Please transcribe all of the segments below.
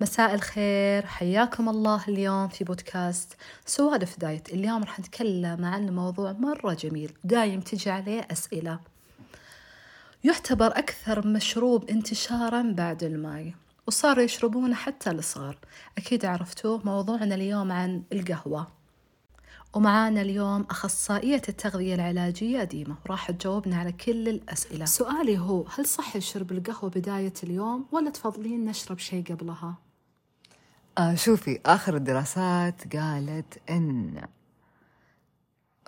مساء الخير حياكم الله اليوم في بودكاست سوالف دايت. اليوم راح نتكلم عن موضوع مرة جميل دايم تجي عليه أسئلة. يعتبر أكثر مشروب انتشارا بعد الماي وصاروا يشربونه حتى الصغار أكيد عرفتوه موضوعنا اليوم عن القهوة. ومعانا اليوم أخصائية التغذية العلاجية ديمة راح تجاوبنا على كل الأسئلة. سؤالي هو هل صح شرب القهوة بداية اليوم ولا تفضلين نشرب شيء قبلها؟ آه شوفي آخر الدراسات قالت إن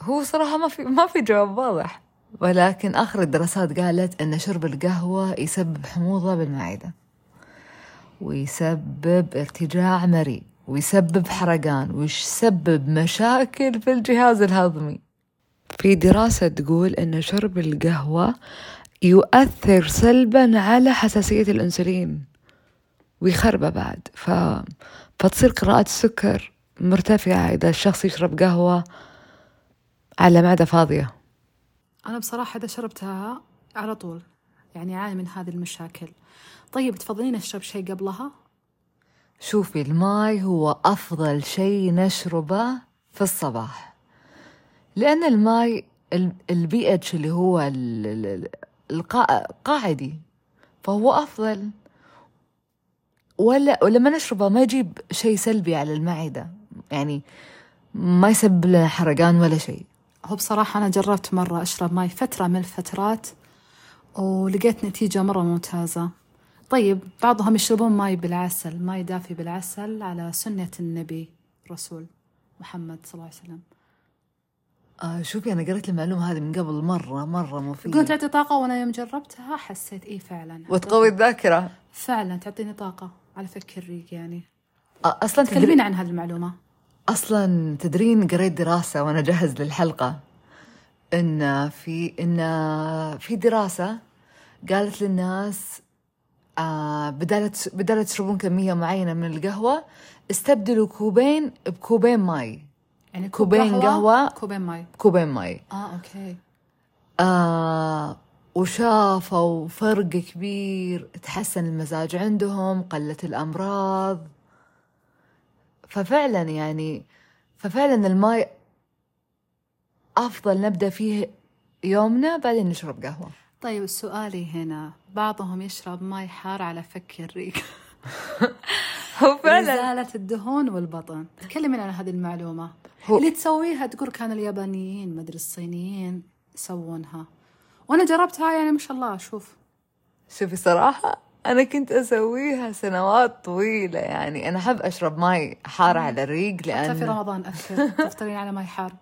هو صراحة ما في ما في جواب واضح ولكن آخر الدراسات قالت إن شرب القهوة يسبب حموضة بالمعدة ويسبب ارتجاع مريء ويسبب حرقان ويسبب مشاكل في الجهاز الهضمي. في دراسة تقول أن شرب القهوة يؤثر سلبا على حساسية الأنسولين. ويخربه بعد. ف... فتصير قراءة السكر مرتفعة إذا الشخص يشرب قهوة على معدة فاضية. أنا بصراحة إذا شربتها على طول يعني عاني من هذه المشاكل. طيب تفضلين أشرب شيء قبلها؟ شوفي الماي هو أفضل شيء نشربه في الصباح. لأن الماي البي إتش اللي هو القاعدي فهو أفضل. ولا ولما نشربه ما يجيب شيء سلبي على المعدة. يعني ما يسبب لنا حرقان ولا شيء. هو بصراحة أنا جربت مرة أشرب ماي فترة من الفترات ولقيت نتيجة مرة ممتازة. طيب بعضهم يشربون ماي بالعسل ماي دافي بالعسل على سنة النبي رسول محمد صلى الله عليه وسلم. آه شوفي أنا قريت المعلومة هذه من قبل مرة مرة مفيدة. قلت تعطي طاقة وأنا يوم جربتها حسيت إيه فعلا. وتقوي الذاكرة. فعلا تعطيني طاقة. على فك الريق يعني. آه أصلا تكلمين عن هذه المعلومة أصلا تدرين قريت دراسة وأنا جهز للحلقة. إن في إن في دراسة قالت للناس آه بدالة بدالة تشربون كمية معينة من القهوة استبدلوا كوبين بكوبين ماي. يعني كوبين قهوة كوبين ماي. كوبين ماي. آه okay. آه وشافوا فرق كبير تحسن المزاج عندهم قلت الأمراض. ففعلا يعني ففعلا الماي أفضل نبدأ فيه يومنا بعدين نشرب قهوة. طيب سؤالي هنا بعضهم يشرب ماي حار على فك الريق. هو فعلا. إزالة الدهون والبطن. تكلمين عن هذه المعلومة. هو اللي تسويها تقول كان اليابانيين مدري الصينيين يسوونها. وأنا جربتها يعني ما شاء الله شوف. شوفي صراحة أنا كنت أسويها سنوات طويلة يعني. أنا أحب أشرب ماي حار على الريق لأن حتى في رمضان أكثر تفطرين على ماي حار.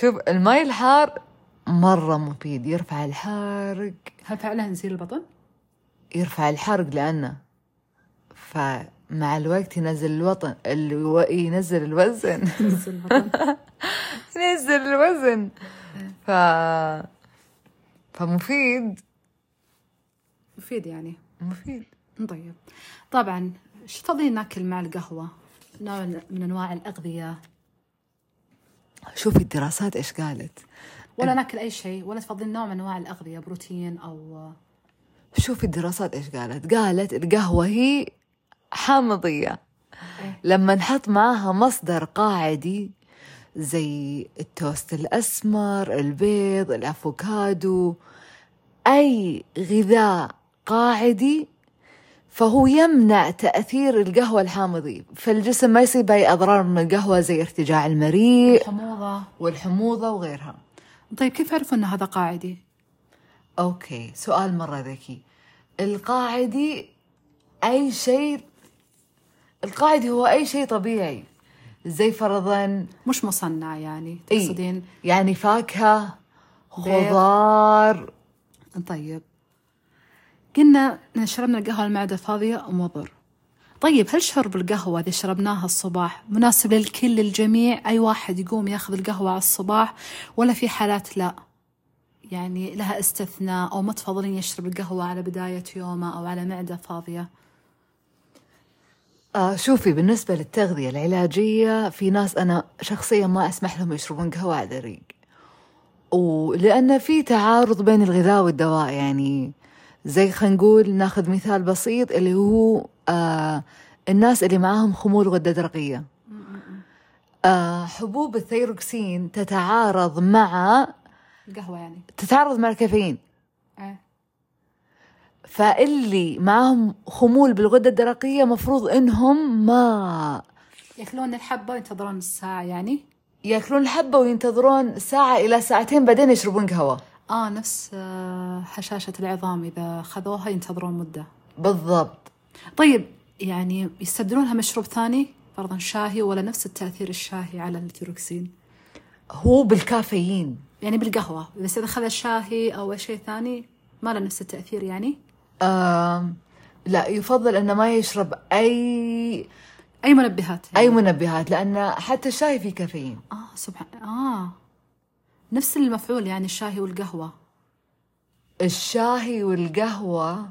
شوف الماي الحار مرة مفيد يرفع الحرق. هل فعلا يزيل البطن؟ يرفع الحرق لأنه فمع الوقت ينزل الوطن ألو... ينزل الوزن. ينزل البطن ينزل الوزن. ف فمفيد. مفيد يعني. مفيد. طيب. طبعا شو تفضلين ناكل مع القهوة؟ نوع من أنواع الأغذية. شوفي الدراسات إيش قالت. ولا ناكل أي شيء ولا تفضلين نوع من أنواع الأغذية بروتين أو شوفي الدراسات إيش قالت. قالت القهوة هي حامضية. إيه؟ لما نحط معاها مصدر قاعدي زي التوست الأسمر البيض الأفوكادو أي غذاء قاعدي فهو يمنع تأثير القهوة الحامضي. فالجسم ما يصيب أي أضرار من القهوة زي ارتجاع المريء الحموضة والحموضة وغيرها. طيب كيف عرفوا أن هذا قاعدي؟ أوكي سؤال مرة ذكي. القاعدي أي شيء القاعدي هو أي شيء طبيعي. زي فرضا مش مصنع يعني إيه، تقصدين؟ يعني فاكهة خضار. طيب. قلنا إن شربنا القهوة المعدة فاضية مضر طيب هل شرب القهوة إذا شربناها الصباح مناسب للكل للجميع أي واحد يقوم ياخذ القهوة على الصباح ولا في حالات لا؟ يعني لها استثناء أو ما تفضلين يشرب القهوة على بداية يومه أو على معدة فاضية؟ آه شوفي بالنسبة للتغذية العلاجية في ناس أنا شخصيا ما أسمح لهم يشربون قهوة على الريق ولأن في تعارض بين الغذاء والدواء يعني زي خلينا نقول ناخذ مثال بسيط اللي هو آه الناس اللي معاهم خمول غدة درقية. آه حبوب الثيروكسين تتعارض مع القهوة يعني. تتعارض مع الكافيين. إيه. فاللي معاهم خمول بالغدة الدرقية مفروض إنهم ما ياكلون الحبة وينتظرون الساعة يعني؟ ياكلون الحبة وينتظرون ساعة إلى ساعتين بعدين يشربون قهوة. آه نفس آه، حشاشة العظام. إذا خذوها ينتظرون مدة. بالضبط. طيب يعني يستبدلونها مشروب ثاني؟ فرضا شاهي ولا نفس التأثير الشاهي على الثيروكسين هو بالكافيين. يعني بالقهوة. بس إذا خذ شاهي أو شيء ثاني ما له نفس التأثير يعني؟ لا يفضل أنه ما يشرب اي أي منبهات أي يعني. منبهات لأن حتى الشاي فيه كافيين. آه سبحان آه. نفس المفعول يعني الشاهي والقهوة. الشاهي والقهوة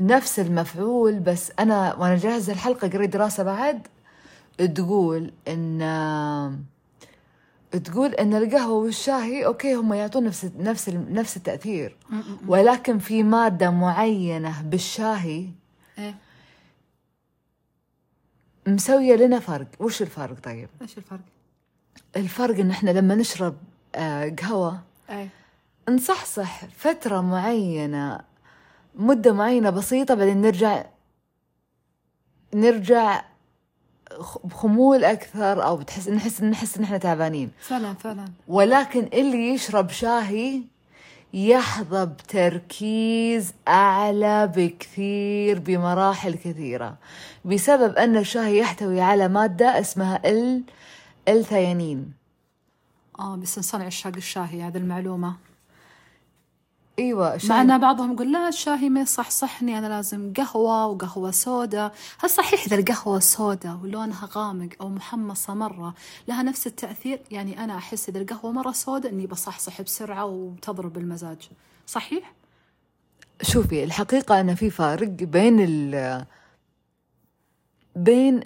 نفس المفعول بس أنا وأنا جاهز الحلقة قريت دراسة بعد تقول إن تقول إن القهوة والشاهي أوكي هم يعطون نفس نفس نفس التأثير. ولكن في مادة معينة بالشاهي إيه. مسوية لنا فرق. وش الفرق طيب؟ إيش الفرق؟ الفرق إن إحنا لما نشرب آه، قهوة إيه. نصحصح فترة معينة مدة معينة بسيطة بعدين نرجع نرجع بخمول أكثر أو بتحس نحس نحس إن إحنا تعبانين. فعلا فعلا. ولكن اللي يشرب شاهي يحظى بتركيز أعلى بكثير بمراحل كثيرة بسبب أن الشاهي يحتوي على مادة اسمها ال الثيانين. آه بس نصنع عشاق الشاهي هذه المعلومة. إيوه مع إن بعضهم يقول لا الشاهي ما يصحصحني أنا لازم قهوة وقهوة سوداء هل صحيح إذا القهوة سوداء ولونها غامق أو محمصة مرة لها نفس التأثير؟ يعني أنا أحس إذا القهوة مرة سوداء إني بصحصح بسرعة وتضرب المزاج. صحيح؟ شوفي الحقيقة أن في فارق بين ال بين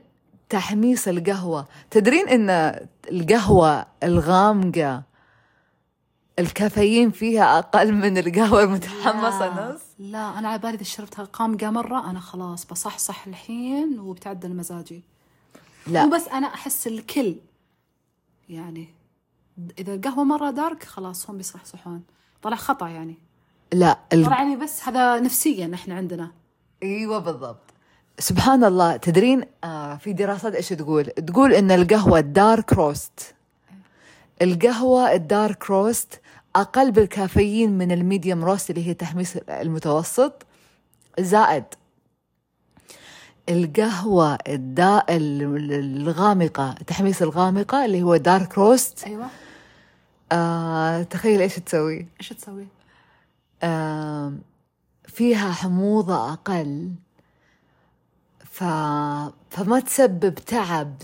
تحميص القهوة. تدرين أن القهوة الغامقة الكافيين فيها أقل من القهوة المتحمصة لا. نص؟ لا أنا على بالي إذا شربتها قامقة مرة أنا خلاص بصحصح الحين وبتعدل مزاجي. لا. مو بس أنا أحس الكل يعني إذا القهوة مرة دارك خلاص هم بيصحصحون. طلع خطأ يعني. لا ال... طلع يعني بس هذا نفسيا إحنا عندنا. إيوه بالضبط. سبحان الله تدرين آه في دراسات إيش تقول؟ تقول إن القهوة ال dark roast. القهوة ال dark roast أقل بالكافيين من ال medium roast اللي هي تحميص المتوسط. زائد القهوة الدا ال- الغامقة تحميص الغامقة اللي هو dark roast أيوه. آه تخيل إيش تسوي؟ إيش تسوي؟ آم، فيها حموضة أقل. ف... فما تسبب تعب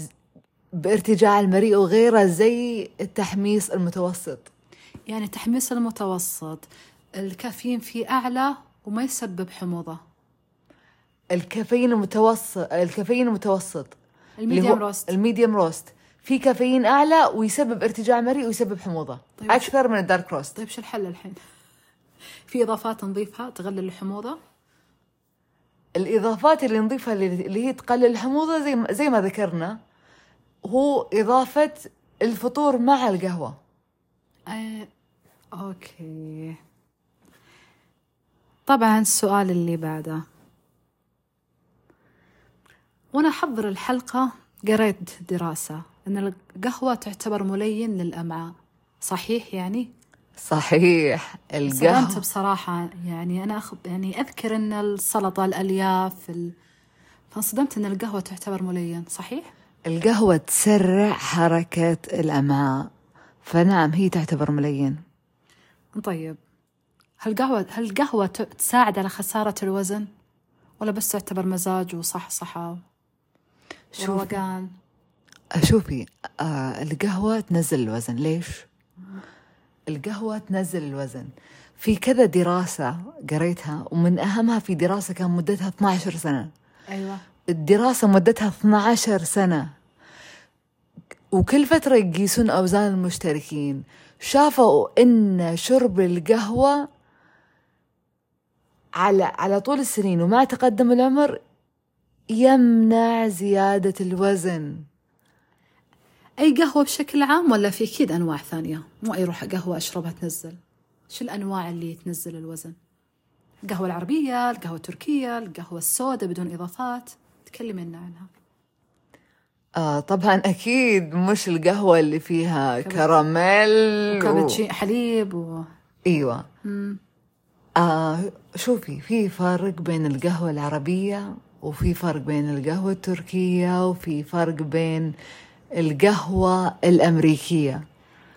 بارتجاع المريء وغيره زي التحميص المتوسط. يعني تحميص المتوسط الكافيين فيه أعلى وما يسبب حموضة الكافيين المتوسط الكافيين المتوسط هو roast ال medium roast في كافيين أعلى ويسبب ارتجاع مريء ويسبب حموضة طيب. أكثر من ال dark roast طيب شو الحل الحين؟ في إضافات نضيفها تقلل الحموضة؟ الإضافات اللي نضيفها اللي هي تقلل الحموضة زي ما- زي ما ذكرنا هو إضافة الفطور مع القهوة آه، أوكي. طبعا السؤال اللي بعده. وأنا احضر الحلقة قريت دراسة إن القهوة تعتبر ملين للأمعاء. صحيح يعني؟ صحيح. القهوة. بصراحة يعني أنا أخ... يعني أذكر إن السلطة الألياف ال... فانصدمت إن القهوة تعتبر ملين. صحيح؟ القهوة تسرع حركة الأمعاء. فنعم هي تعتبر ملين طيب هل قهوة هل القهوة تساعد على خسارة الوزن؟ ولا بس تعتبر مزاج وصحصحة؟ وروقان شوفي. آه القهوة تنزل الوزن. ليش؟ القهوة تنزل الوزن. في كذا دراسة قريتها ومن أهمها في دراسة كان مدتها 12 سنة. أيوة. الدراسة مدتها 12 سنة. وكل فترة يقيسون أوزان المشتركين شافوا إن شرب القهوة على على طول السنين ومع تقدم العمر يمنع زيادة الوزن. أي قهوة بشكل عام ولا في أكيد أنواع ثانية؟ مو أي روح قهوة أشربها تنزل. شو الأنواع اللي تنزل الوزن؟ القهوة العربية القهوة التركية القهوة السوداء بدون إضافات. تكلمي لنا عنها. آه طبعا أكيد مش القهوة اللي فيها كراميل و... كابتشي حليب و... مم. آه شوفي في فرق بين القهوة العربية وفي فرق بين القهوة التركية وفي فرق بين القهوة الأمريكية.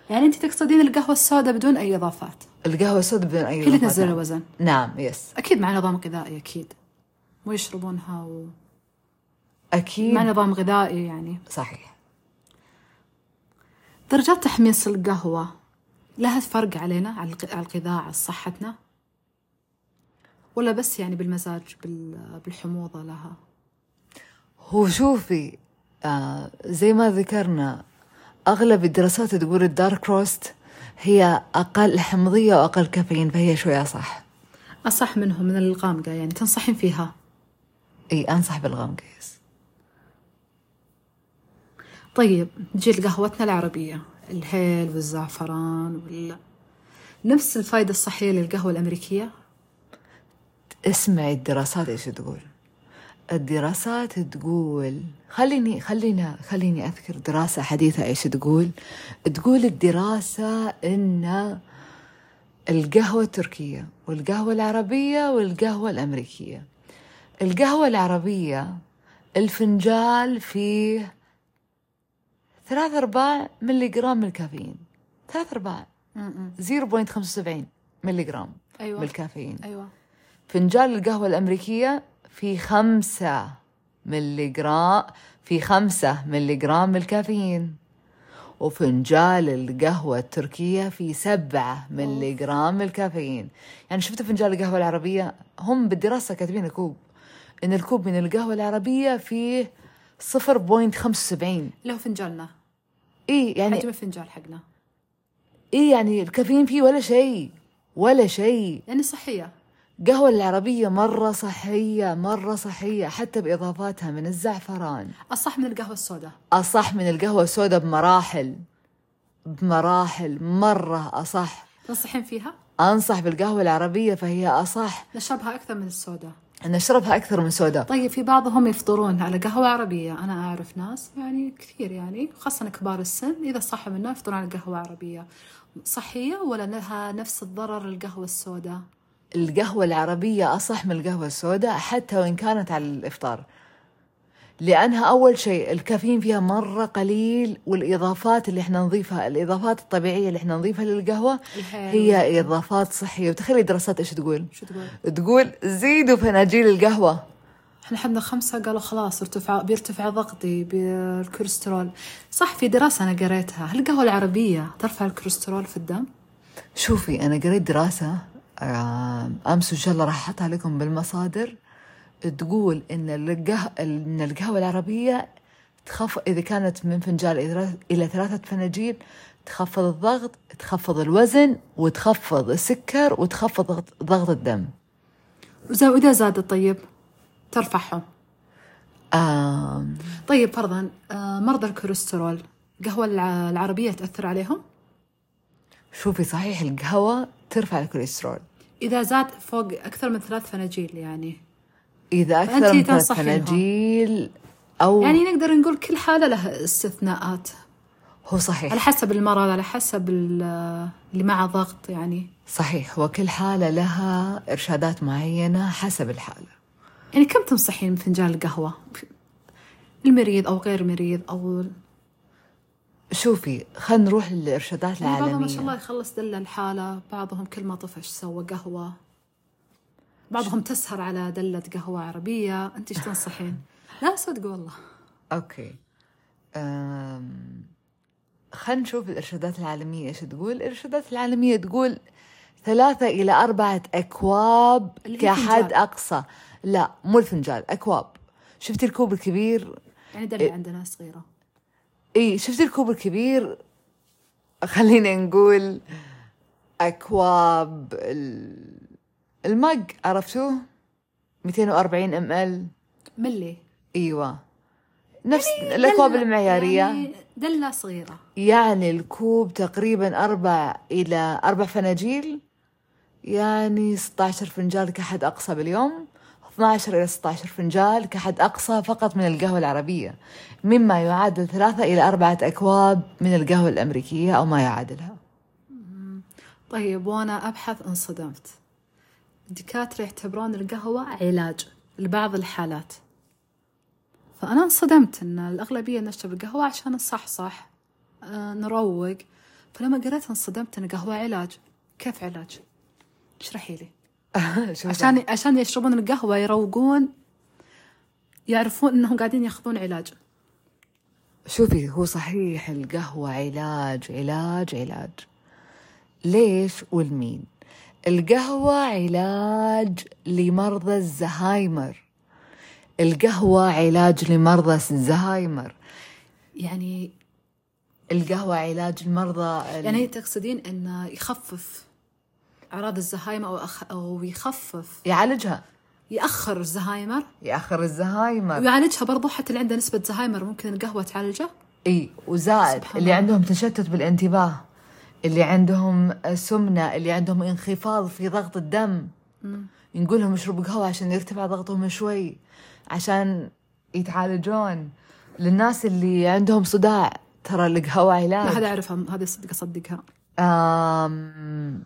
يعني أنت تقصدين القهوة السوداء بدون أي إضافات؟ القهوة السوداء بدون أي هي اللي. تنزل الوزن نعم يس أكيد مع نظام غذائي أكيد. مو يشربونها و... أكيد. مع نظام غذائي يعني. صحيح. درجات تحميص القهوة لها فرق علينا على الغذاء على صحتنا؟ ولا بس يعني بالمزاج بال- بالحموضة لها؟ هو شوفي آه زي ما ذكرنا أغلب الدراسات تقول ال dark roast هي أقل حمضية وأقل كافيين فهي شوية صح أصح منهم من الغامقة يعني تنصحين فيها؟ إي أنصح بالغامقة yes. طيب نجي لقهوتنا العربية الهيل والزعفران وال... نفس الفائدة الصحية للقهوة الأمريكية؟ اسمعي الدراسات إيش تقول. الدراسات تقول خليني خلينا خليني أذكر دراسة حديثة إيش تقول. تقول الدراسة إن القهوة التركية والقهوة العربية والقهوة الأمريكية. القهوة العربية الفنجال فيه ثلاث أرباع ملي جرام من الكافيين. ثلاث أرباع. 0.75 ملي جرام أيوة. من الكافيين أيوة. فنجان القهوة الأمريكية في خمسة ملي جرام في خمسة ملي جرام من الكافيين. وفنجان القهوة التركية في سبعة ملي جرام من الكافيين. يعني شفت فنجان القهوة العربية؟ هم بالدراسة كاتبين الكوب إن الكوب من القهوة العربية فيه صفر بوينت خمسة وسبعين. اللي هو فنجالنا إيه يعني حجم الفنجال حقنا. إيه يعني الكافيين فيه ولا شيء ولا شيء. يعني صحية. قهوة العربية مرة صحية مرة صحية حتى بإضافاتها من الزعفران. أصح من القهوة السوداء. أصح من القهوة السوداء بمراحل بمراحل مرة أصح. تنصحين فيها؟ أنصح بالقهوة العربية فهي أصح. نشربها أكثر من السوداء. نشربها أكثر من سوداء. طيب في بعضهم يفطرون على قهوة عربية. أنا أعرف ناس يعني كثير يعني خاصة كبار السن إذا صحوا منها يفطرون على قهوة عربية. صحية ولا لها نفس الضرر القهوة السوداء؟ القهوة العربية أصح من القهوة السوداء حتى وإن كانت على الإفطار. لأنها أول شيء الكافيين فيها مرة قليل والإضافات اللي إحنا نضيفها الإضافات الطبيعية اللي إحنا نضيفها للقهوة هي إضافات صحية. وتخيلي دراسات إيش تقول؟ شو تقول؟ تقول زيدوا فناجيل القهوة. إحنا حدنا خمسة قالوا خلاص ارتفع بيرتفع ضغطي بالكوليسترول. صح في دراسة أنا قريتها. هل القهوة العربية ترفع الكوليسترول في الدم؟ شوفي أنا قريت دراسة أمس إن شاء الله راح أحطها لكم بالمصادر. تقول إن القهوة إن القهوة العربية تخف إذا كانت من فنجان إلى ثلاثة فناجيل تخفض الضغط تخفض الوزن وتخفض السكر وتخفض ضغط- الدم. وإذا وإذا زادت طيب ترفعهم. آم، طيب فرضا آه، مرضى الكوليسترول القهوة الع- العربية تأثر عليهم؟ شوفي صحيح القهوة ترفع الكوليسترول. إذا زاد فوق أكثر من ثلاث فناجيل يعني. إذا أكثر من ثلاث. فناجيل أو يعني نقدر نقول كل حالة لها استثناءات. هو صحيح. على حسب المرض على حسب ال- اللي معه ضغط يعني. صحيح. وكل حالة لها إرشادات معينة حسب الحالة. يعني كم تنصحين من فنجان القهوة؟ المريض أو غير مريض أو شوفي خلينا نروح للإرشادات يعني بعضهم ما شاء الله العالمية يخلص دلة الحالة بعضهم كل ما طفش سوى؟ قهوة. بعضهم تسهر على دلة قهوة عربية. أنت إيش تنصحين؟ لا صدق والله. أوكي. أم... خلينا نشوف الإرشادات العالمية. إيش تقول؟ الإرشادات العالمية تقول ثلاثة إلى أربعة أكواب كحد. أقصى. لا مو الفنجان أكواب. شفتي الكوب الكبير؟ يعني دلة عندنا صغيرة. اي شفت الكوب الكبير؟ خلينا نقول أكواب ال- المج عرفتوه 240 ام ال ملي إيوه. نفس الاكواب دلة- المعيارية. يعني دلة صغيرة. يعني الكوب تقريبا أربع إلى أربع فناجيل. يعني 16 فنجال كحد أقصى باليوم. 12 إلى 16 فنجال كحد أقصى فقط من القهوة العربية. مما يعادل ثلاثة إلى أربعة أكواب من القهوة الأمريكية أو ما يعادلها. طيب وأنا أبحث انصدمت. الدكاترة يعتبرون القهوة علاج لبعض الحالات. فأنا انصدمت إن الأغلبية نشرب القهوة عشان نصحصح آه نروق. فلما قريت انصدمت إن قهوة علاج. كيف علاج؟ اشرحي لي. عشان عشان يشربون القهوة يروقون يعرفون إنهم قاعدين يأخذون علاج. شوفي هو صحيح القهوة علاج علاج علاج. ليش والمين؟ القهوة علاج لمرضى الزهايمر. القهوة علاج لمرضى الزهايمر. يعني القهوة علاج لمرضى ال- يعني تقصدين إنه يخفف أعراض الزهايمر أو أخ أو يخفف. يعالجها. يأخر الزهايمر. يأخر الزهايمر. ويعالجها برضو حتى اللي عنده نسبة زهايمر. ممكن القهوة تعالجه؟ إي وزائد اللي. عندهم تشتت بالانتباه. اللي عندهم سمنة اللي عندهم انخفاض في ضغط الدم. نقول لهم يشربوا قهوة عشان يرتفع ضغطهم شوي عشان يتعالجون. للناس اللي عندهم صداع ترى القهوة لا علاج هذا أعرفها هذه صدق أصدقها آم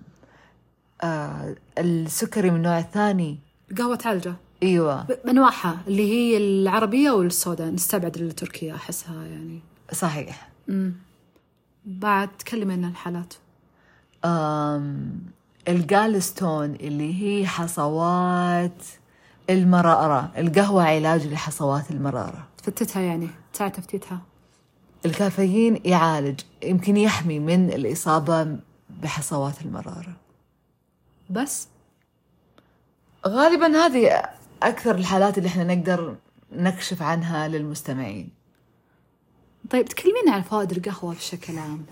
آه السكري من النوع الثاني القهوة تعالجه؟ إيوه. ب- بأنواعها اللي هي العربية والسوداء. نستبعد التركية أحسها يعني. صحيح. مم. بعد تكلمي عن الحالات. الجالستون اللي هي حصوات المرأرة القهوة علاج لحصوات المرأرة. تفتتها يعني ساعة تفتيتها الكافيين يعالج يمكن يحمي من الإصابة بحصوات المرأرة. بس؟ غالبا هذه أكثر الحالات اللي إحنا نقدر نكشف عنها للمستمعين. طيب تكلمينا عن فوائد القهوة بشكل عام.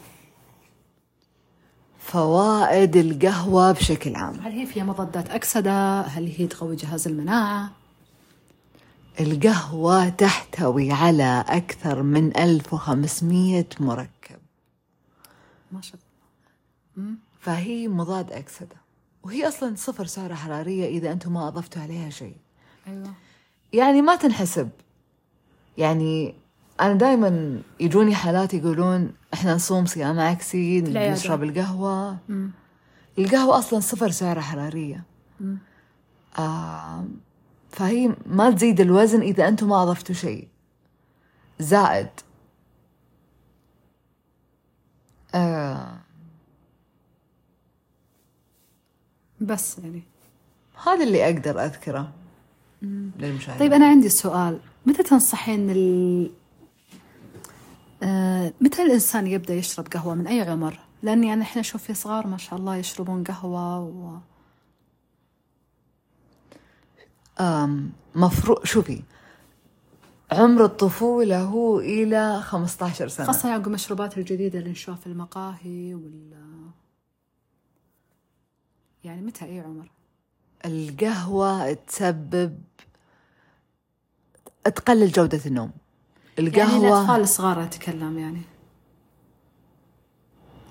فوائد القهوة بشكل عام. هل هي فيها مضادات أكسدة؟ هل هي تقوي جهاز المناعة؟ القهوة تحتوي على أكثر من 1500 مركب. ما شاء فهي مضاد أكسدة. وهي أصلا صفر سعرة حرارية إذا أنتم ما أضفتوا عليها شيء. أيوة. يعني ما تنحسب. يعني أنا دائما يجوني حالات يقولون إحنا نصوم صيام عكسي. نشرب القهوة. القهوة أصلا صفر سعرة حرارية. آه فهي ما تزيد الوزن إذا أنتم ما أضفتوا شيء. زائد آه بس يعني. هذا اللي أقدر أذكره للمشاهدين. طيب أنا عندي سؤال. متى تنصحين. آه متى الإنسان يبدأ يشرب قهوة من أي عمر؟ لأني أنا إحنا أشوف في صغار ما شاء الله يشربون قهوة و... مفروض شوفي عمر الطفولة هو إلى 15 سنة خاصة عقب المشروبات الجديدة اللي نشوفها في المقاهي وال يعني متى أي عمر؟ القهوة تسبب تقلل جودة النوم يعني القهوة. الأطفال الصغار أتكلم يعني.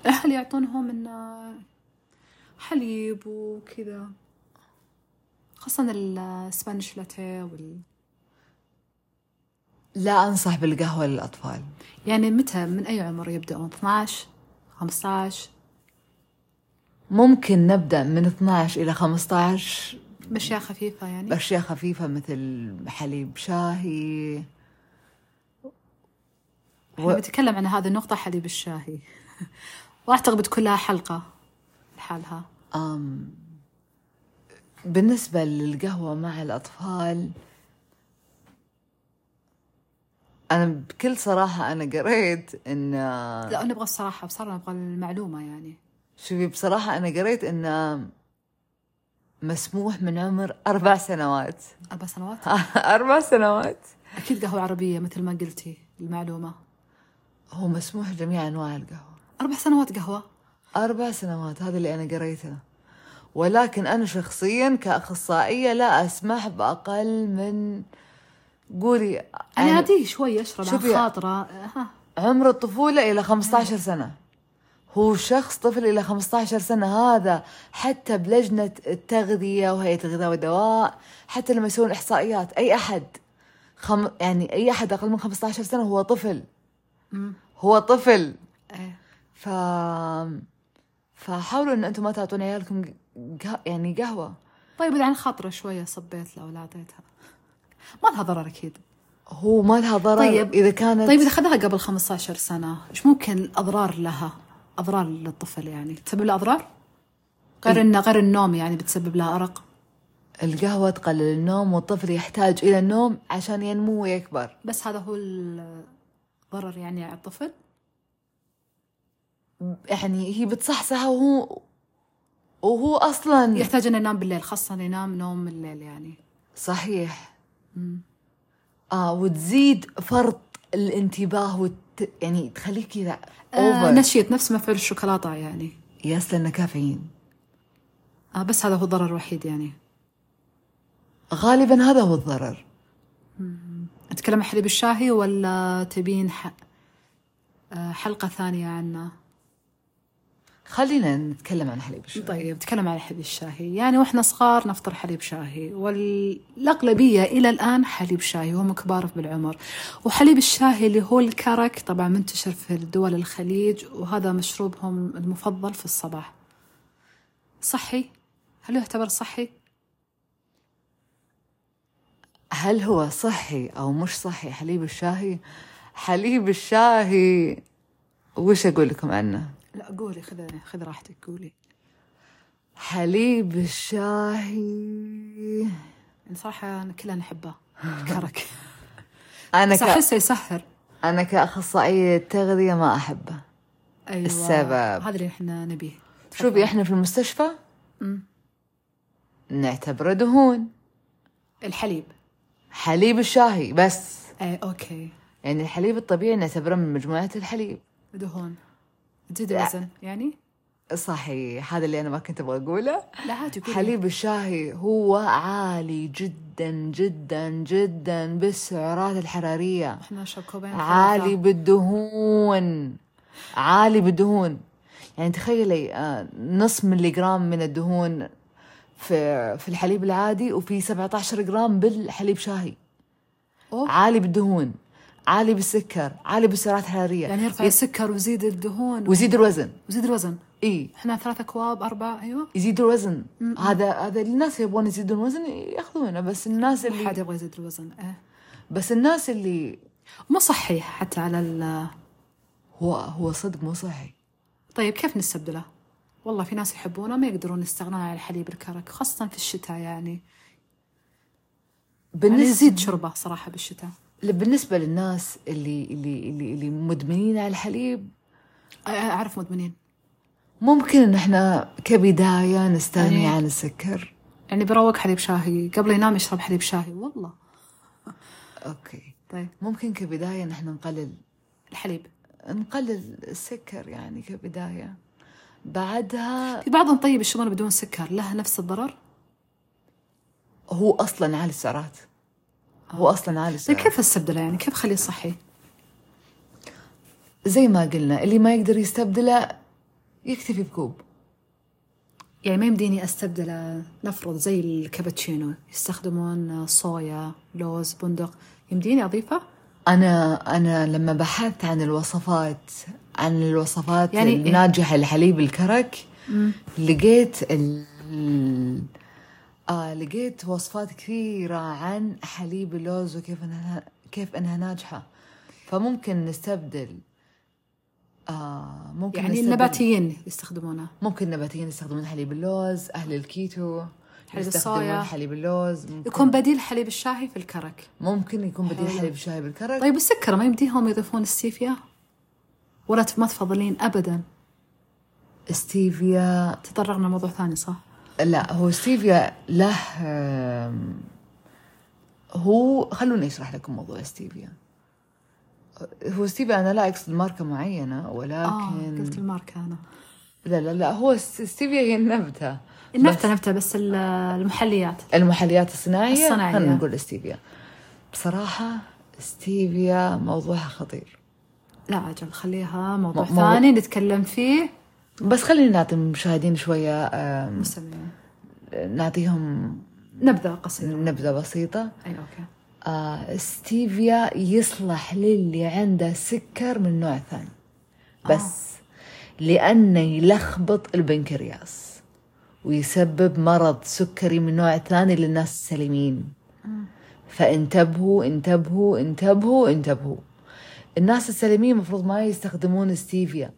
الأهل يعطونهم إنه حليب وكذا؟ خاصة السبانيش لاتيه وال... لا أنصح بالقهوة للأطفال. يعني متى؟ من أي عمر يبدأون؟ 12 15 ممكن نبدأ من 12 إلى 15 بأشياء خفيفة يعني. بأشياء خفيفة مثل حليب شاهي إحنا بنتكلم عن هذه النقطة حليب الشاهي. وأعتقد بتكون لها حلقة لحالها. أم بالنسبة للقهوة مع الأطفال أنا بكل صراحة أنا قريت إن لا نبغى الصراحة بصراحة نبغى المعلومة يعني. شوفي بصراحة أنا قريت إن مسموح من عمر أربع سنوات. أربع سنوات؟ أربع سنوات. أكيد قهوة عربية مثل ما قلتي المعلومة. هو مسموح جميع أنواع القهوة. أربع سنوات قهوة؟ أربع سنوات هذا اللي أنا قريته. ولكن أنا شخصيا كأخصائية لا أسمح بأقل من قولي يعني عادي شوي أشرب عن خاطره ها عمر الطفولة إلى 15 سنة. هو شخص طفل إلى 15 سنة. هذا حتى بلجنة التغذية وهيئة الغذاء والدواء حتى لما يسوون إحصائيات أي أحد خم... يعني أي أحد أقل من 15 سنة هو طفل. هو طفل. إيه. ف فحاولوا إن أنتم ما تعطون عيالكم يعني قهوة. طيب اذا عن خاطرة شوية صبيت له ولا اعطيتها ما لها ضرر أكيد. هو ما لها ضرر طيب. إذا كانت طيب إذا اخذها قبل 15 سنة إيش ممكن الاضرار لها؟ أضرار للطفل يعني. تسبب له أضرار؟ غير إنه غير النوم يعني بتسبب له أرق؟ القهوة تقلل النوم والطفل يحتاج إلى النوم عشان ينمو ويكبر. بس هذا هو الضرر يعني على الطفل يعني هي بتصحصحه وهو وهو أصلا يحتاج إنه ينام بالليل خاصة ينام نوم الليل يعني. صحيح. آه وتزيد فرط الانتباه وت... يعني تخليك كذا آه نشيط نفس مفعول الشوكولاتة يعني. يس لأنه كافيين. آه بس هذا هو الضرر الوحيد يعني. غالبا هذا هو الضرر. نتكلم عن حليب الشاهي ولا تبين ح... آه حلقة ثانية عنه خلينا نتكلم عن حليب الشاي طيب نتكلم عن حليب الشاهي. يعني وإحنا صغار نفطر حليب شاهي والأغلبية إلى الآن حليب شاهي وهم كبار بالعمر. وحليب الشاهي اللي هو الكرك طبعا منتشر في الدول الخليج وهذا مشروبهم المفضل في الصباح. صحي؟ هل يعتبر صحي؟ هل هو صحي أو مش صحي؟ حليب الشاهي. حليب الشاهي. وش أقول لكم عنه؟ لا قولي خذ خذ راحتك قولي. حليب الشاهي. صراحة أنا كلنا نحبه. الكرك أنا بس. أحسه يسهر. أنا كأخصائية تغذية ما أحبه. أيوة. السبب. هذا اللي إحنا نبيه. شوفي إحنا في المستشفى. نعتبره دهون. الحليب. حليب الشاهي بس. إيه okay. يعني الحليب الطبيعي نعتبره من مجموعة الحليب. دهون. تزيد. الوزن يعني؟ صحيح هذا اللي أنا ما كنت أبغى أقوله. لا عادي حليب الشاهي هو عالي جدا جدا جدا بالسعرات الحرارية. إحنا نشرب كوبين عالي. بالدهون. عالي بالدهون. يعني تخيلي آه، نص ملي جرام من الدهون في في الحليب العادي وفي 17 جرام بالحليب شاهي. أوه. عالي بالدهون عالي بالسكر عالي بالسعرات الحرارية. يعني يرفع السكر ويزيد الدهون ويزيد الوزن. ويزيد الوزن. إي. إحنا ثلاثة أكواب أربعة أيوة. يزيد الوزن. هذا هذا الناس يبغون يزيدون الوزن يأخذونه بس الناس ما حد اللي يبغى يزيد الوزن إيه. بس الناس اللي مو صحي حتى على ال هو هو صدق مو صحي. طيب كيف نستبدله؟ والله في ناس يحبونه ما يقدرون يستغنون عن الحليب الكرك خاصة في الشتاء يعني. يعني بالنسبة يزيد شربه صراحة بالشتاء. بالنسبة للناس اللي اللي اللي, اللي مدمنين على الحليب أعرف مدمنين. ممكن إن إحنا كبداية نستغني يعني- عن السكر. يعني بيروق حليب شاهي قبل ينام يشرب حليب شاهي والله. أوكي. طيب. ممكن كبداية نحن نقلل الحليب. نقلل السكر يعني كبداية. بعدها في بعضهم طيب يشربونه بدون سكر له نفس الضرر؟ هو أصلا عالي السعرات. هو أصلا عالي السعرات كيف أستبدله يعني؟ كيف أخليه صحي؟ زي ما قلنا اللي ما يقدر يستبدله يكتفي بكوب. يعني ما يمديني أستبدله نفرض زي الكابتشينو يستخدمون صويا لوز بندق يمديني أضيفه؟ أنا أنا لما بحثت عن الوصفات عن الوصفات يعني إيه؟ الناجحة لحليب الكرك. لقيت ال آه لقيت وصفات كثيرة عن حليب اللوز وكيف إنها كيف إنها ناجحة. فممكن نستبدل آه ممكن يعني نستبدل- النباتيين يستخدمونه. ممكن نباتيين يستخدمون حليب اللوز أهل الكيتو حليب الصويا. حليب اللوز. ممكن يكون بديل حليب الشاهي في الكرك. ممكن يكون بديل. حليب الشاي بالكرك طيب السكر ما يمديهم يضيفون ستيفيا ولا ما تفضلين ابدا. ستيفيا تطرقنا لموضوع ثاني صح؟ لا هو ستيفيا له هو خلوني أشرح لكم موضوع ستيفيا. هو ستيفيا أنا لا أقصد ماركة معينة ولكن قلت الماركة أنا. لا لا لا هو ستيفيا هي النبتة. النبتة نبتة بس ال- المحليات. المحليات الصناعية الصناعية. خلينا نقول ستيفيا بصراحة ستيفيا موضوعها خطير. لا أجل خليها موضوع مو- ثاني نتكلم فيه. بس خلينا نعطي المشاهدين شوية آم، مستمعين نعطيهم نبذة قصيرة نبذة بسيطة. أي okay. آه ستيفيا يصلح للي عنده سكر من نوع ثاني. بس لأنه يلخبط البنكرياس ويسبب مرض سكري من نوع ثاني للناس السليمين. فانتبهوا انتبهوا انتبهوا انتبهوا. الناس السليمين المفروض ما يستخدمون ستيفيا.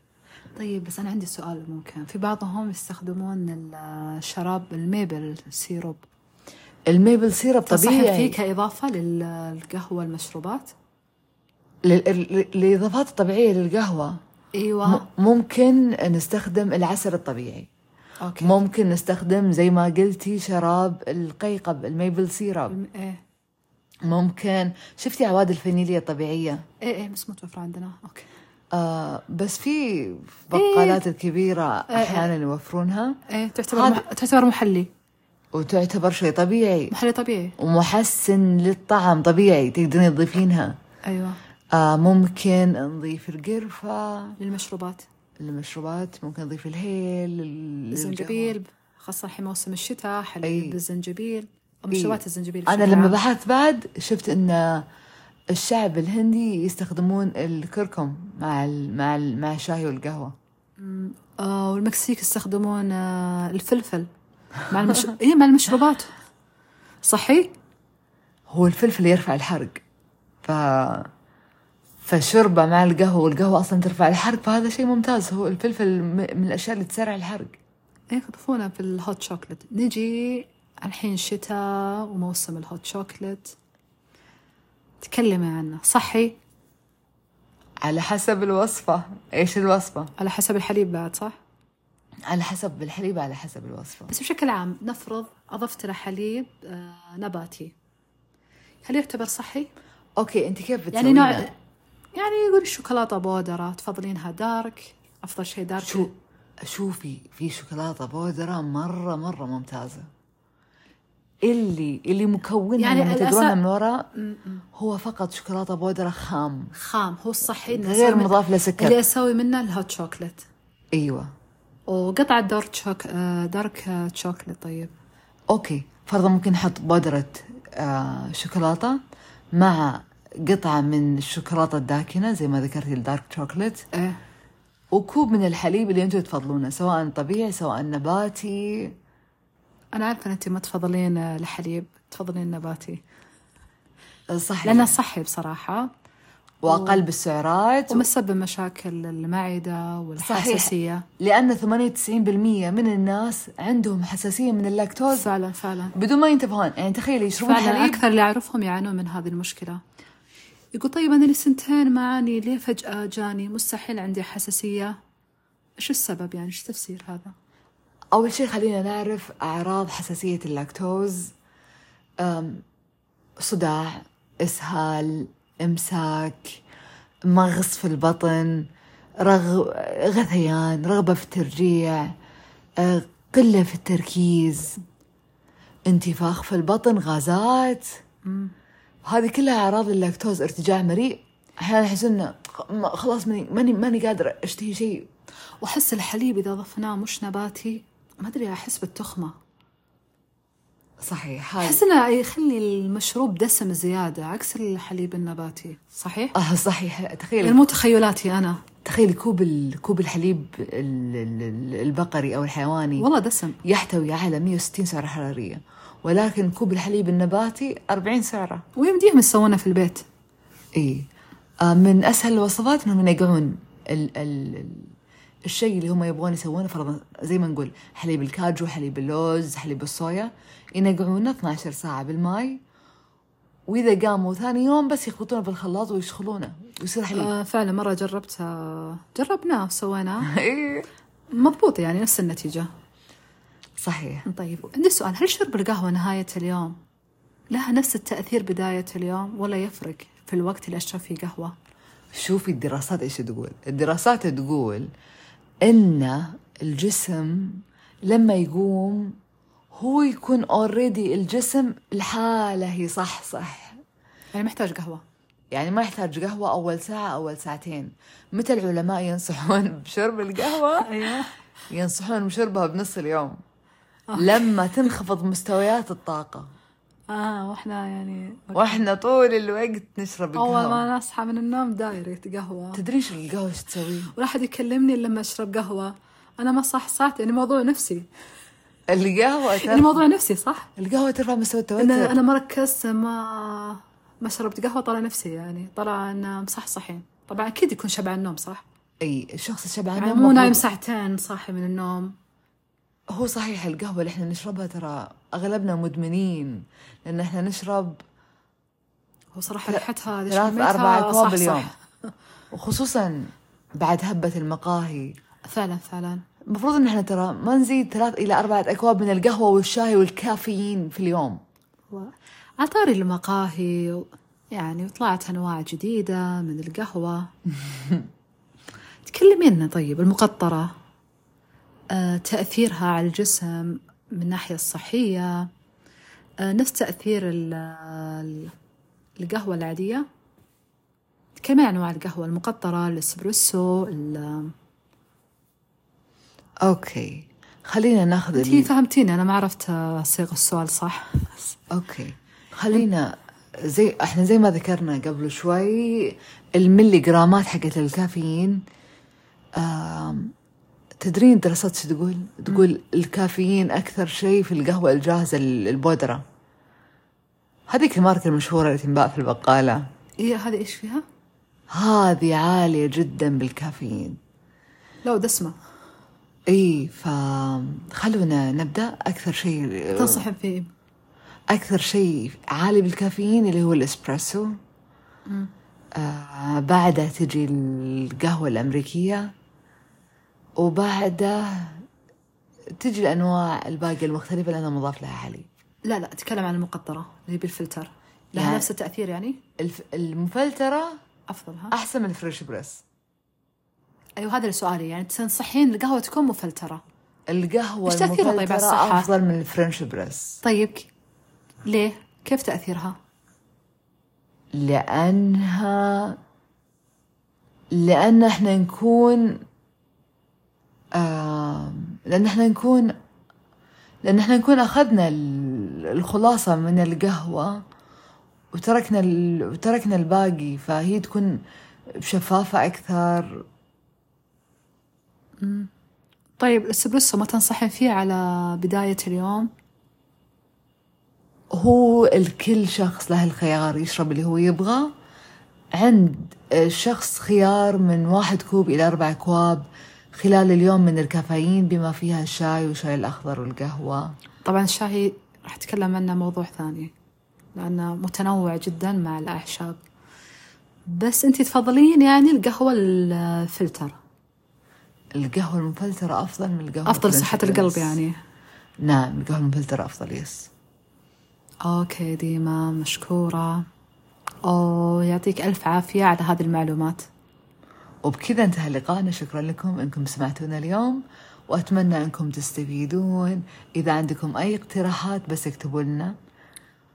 طيب بس أنا عندي سؤال ممكن. في بعضهم يستخدمون الشراب ال maple syrup. ال maple syrup تنصحين فيه طبيعي كإضافة للقهوة المشروبات؟ الإضافات الطبيعية للقهوة. م- ممكن نستخدم العسل الطبيعي. okay. ممكن نستخدم زي ما قلتي شراب القيقب ال maple syrup الم- إيه. ممكن. شفتي أعواد الفانيليا الطبيعية؟ إيه إيه بس متوفرة عندنا. okay. آه بس في بقالات الكبيرة أحيانا يوفرونها. إيه تعتبر هذا- مح... تعتبر محلي. وتعتبر شيء طبيعي. محلي طبيعي. ومحسن للطعم طبيعي. تقدرين تضيفينها. أيوة. آه ممكن نضيف القرفة. للمشروبات. المشروبات ممكن نضيف الهيل الزنجبيل خاصة الحين موسم الشتاء حليب. بالزنجبيل. مشروبات الزنجبيل أنا بشكل لما. بحثت بعد شفت إن الشعب الهندي يستخدمون الكركم مع ال مع ال مع الشاي والقهوة. آه والمكسيك يستخدمون آه الفلفل مع المش... إيه مع المشروبات. صحي؟ هو الفلفل يرفع الحرق. ف فشربة مع القهوة والقهوة أصلا ترفع الحرق فهذا شيء ممتاز. هو الفلفل من الأشياء اللي تسرع الحرق. إيه يضيفونه في الهوت شوكلت نجي الحين شتاء وموسم الهوت شوكلت تكلمي عنه صحي؟ على حسب الوصفة. إيش الوصفة؟ على حسب الحليب بعد صح؟ على حسب الحليب على حسب الوصفة. بس بشكل عام نفرض أضفت له حليب آه نباتي. هل يعتبر صحي؟ okay أنت كيف بتسوي يعني نوع يعني يقول الشوكولاتة بودرة تفضلينها dark أفضل شيء dark. شو شوفي في شوكولاتة بودرة مرة مرة ممتازة. اللي اللي مكونها يعني لما تقرونها من وراء هو فقط شوكولاتة بودرة خام. خام. هو الصحي غير مضاف له سكر. اللي أسوي منه ال hot chocolate أيوة. وقطعة dark choc آه dark chocolate طيب. okay. فرضا ممكن نحط بودرة آه شوكولاتة مع قطعة من الشوكولاتة الداكنة زي ما ذكرتي ال dark chocolate. إيه. وكوب من الحليب اللي أنتم تفضلونه سواء طبيعي سواء نباتي. أنا عارفة أن أنت ما تفضلين آه، الحليب تفضلين النباتي صحيح لأنه صحي بصراحة. وأقل بالسعرات. ومسبب مشاكل المعدة والحساسية. لأن 98% من الناس عندهم حساسية من اللاكتوز. فعلا فعلا. بدون ما ينتبهون. يعني تخيلي يشربون فعلا حليب. أكثر اللي أعرفهم يعانون من هذه المشكلة. يقول طيب أنا لي سنتين معاني ليه فجأة جاني؟ مستحيل عندي حساسية. إيش السبب يعني؟ إيش تفسير هذا؟ أول شيء خلينا نعرف أعراض حساسية اللاكتوز صداع إسهال إمساك مغص في البطن رغ... غثيان رغبة في الترجيع قلة في التركيز انتفاخ في البطن غازات. هذه كلها أعراض اللاكتوز ارتجاع مريء. إنه خ- ما- خلاص ماني ماني ماني قادرة أشتهي شيء. وأحس الحليب إذا ضفناه مش نباتي ما أدري أحس بالتخمة. صحيح هاي. أحس إنه يخلي المشروب دسم زيادة عكس الحليب النباتي. صحيح؟ آه صحيح. يعني تخيلي مو تخيلاتي أنا. تخيلي كوب. كوب الحليب ال... ال- ال- البقري أو الحيواني. والله دسم. يحتوي على 160 سعرة حرارية ولكن كوب الحليب النباتي 40 سعرة. ويمديهم يسوونه في البيت. اي آه من أسهل الوصفات إنهم ينقعون ال... ال... ال... الشيء اللي هم يبغون يسوونه فرضا زي ما نقول حليب الكاجو حليب اللوز حليب الصويا ينقعونه 12 ساعة بالماء وإذا قاموا ثاني يوم بس يخلطونه بالخلاط ويشخلونه ويصير حليب. آه فعلا مرة جربتها جربناه وسويناه إيه. مضبوط يعني نفس النتيجة. صحيح. طيب عندي سؤال هل شرب القهوة نهاية اليوم؟ لها نفس التأثير بداية اليوم ولا يفرق في الوقت اللي أشرب فيه قهوة؟ شوفي الدراسات إيش تقول. الدراسات تقول إن الجسم لما يقوم هو يكون already الجسم الحالة هي صح صح. يعني محتاج قهوة. يعني ما يحتاج قهوة أول ساعة أول ساعتين. متى العلماء ينصحون بشرب القهوة؟ أيوه. ينصحون بشربها بنص اليوم. لما تنخفض مستويات الطاقة. آه وإحنا يعني وإحنا طول الوقت نشرب أول القهوة. ما نصحى من النوم direct قهوة. تدرين شو القهوة إيش تسوي؟ ولا أحد يكلمني إلا لما أشرب قهوة. أنا ما صح صحت يعني موضوع نفسي. القهوة يعني ترفع موضوع نفسي صح؟ القهوة ترفع مستوى أنا التوتر أنا ما ركزت ما ما شربت قهوة طلع نفسي يعني. طلع إن مصحصحين. طبعا أكيد يكون شبعان النوم صح؟ أي الشخص الشبعان يعني مو نايم ساعتين صاحي من النوم. هو صحيح القهوة اللي إحنا نشربها ترى أغلبنا مدمنين لأن إحنا نشرب هو صراحة ريحتها ثلاث شميتها أربع أكواب صح باليوم صح. وخصوصا بعد هبة المقاهي. فعلا فعلا. المفروض إن إحنا ترى ما نزيد ثلاث إلى اربعة أكواب من القهوة والشاي والكافيين في اليوم. و- على طاري المقاهي يعني وطلعت أنواع جديدة من القهوة. تكلمي لنا طيب المقطرة. تأثيرها على الجسم من الناحية الصحية. آه، نفس تأثير ال- ال- القهوة العادية. عن أنواع القهوة؟ المقطرة الإسبريسو ال- okay. خلينا ناخذ أنتي ال... فهمتيني أنا ما عرفت آه، صيغ السؤال صح. okay. خلينا زي إحنا زي ما ذكرنا قبل شوي الملي جرامات حقت الكافيين. آم، تدرين دراسات شو تقول؟ تقول الكافيين أكثر شيء في القهوة الجاهزة ال- البودرة. هذيك الماركة المشهورة اللي تنباع في البقالة. إيه هذه إيش فيها؟ هذه عالية جدا بالكافيين. لا دسمة إي فخلونا نبدأ. أكثر شيء تنصحين فيه. أكثر شيء عالي بالكافيين اللي هو الإسبريسو. آه بعدها تجي القهوة الأمريكية. وبعدها تجي الأنواع الباقية المختلفة لأنها مضاف لها حليب لا لا اتكلم عن المقطرة اللي بالفلتر. لها يعني- نفس التأثير يعني؟ الف... المفلترة أفضل ها؟ أحسن من ال French press. أيوة هذا اللي سؤالي. يعني تنصحين القهوة تكون مفلترة؟ القهوة إيش تأثيرها طيب على الصحة؟ أفضل من ال French press. طيب ليه؟ كيف تأثيرها؟ لأنها لأن إحنا نكون آه لأن إحنا نكون لأن إحنا نكون أخذنا ال- الخلاصة من القهوة وتركنا ال... وتركنا الباقي فهي تكون شفافة أكثر. طيب الاسبريسو ما تنصحين فيه على بداية اليوم؟ هو الكل شخص له الخيار يشرب اللي هو يبغى. عند الشخص خيار من واحد كوب إلى أربع أكواب خلال اليوم من الكافيين بما فيها الشاي والشاي الأخضر والقهوة. طبعا الشاي راح أتكلم عنه موضوع ثاني لأنه متنوع جدا مع الأعشاب. بس أنتي تفضلين يعني القهوة الفلتر. القهوة المفلترة أفضل من القهوة أفضل صحة. القلب يعني. نعم القهوة المفلترة أفضل يس أوكي ديما مشكورة. أوه يعطيك ألف عافية على هذه المعلومات. وبكذا انتهى لقائنا. شكرا لكم إنكم سمعتونا اليوم وأتمنى إنكم تستفيدون. إذا عندكم أي اقتراحات بس اكتبوا لنا.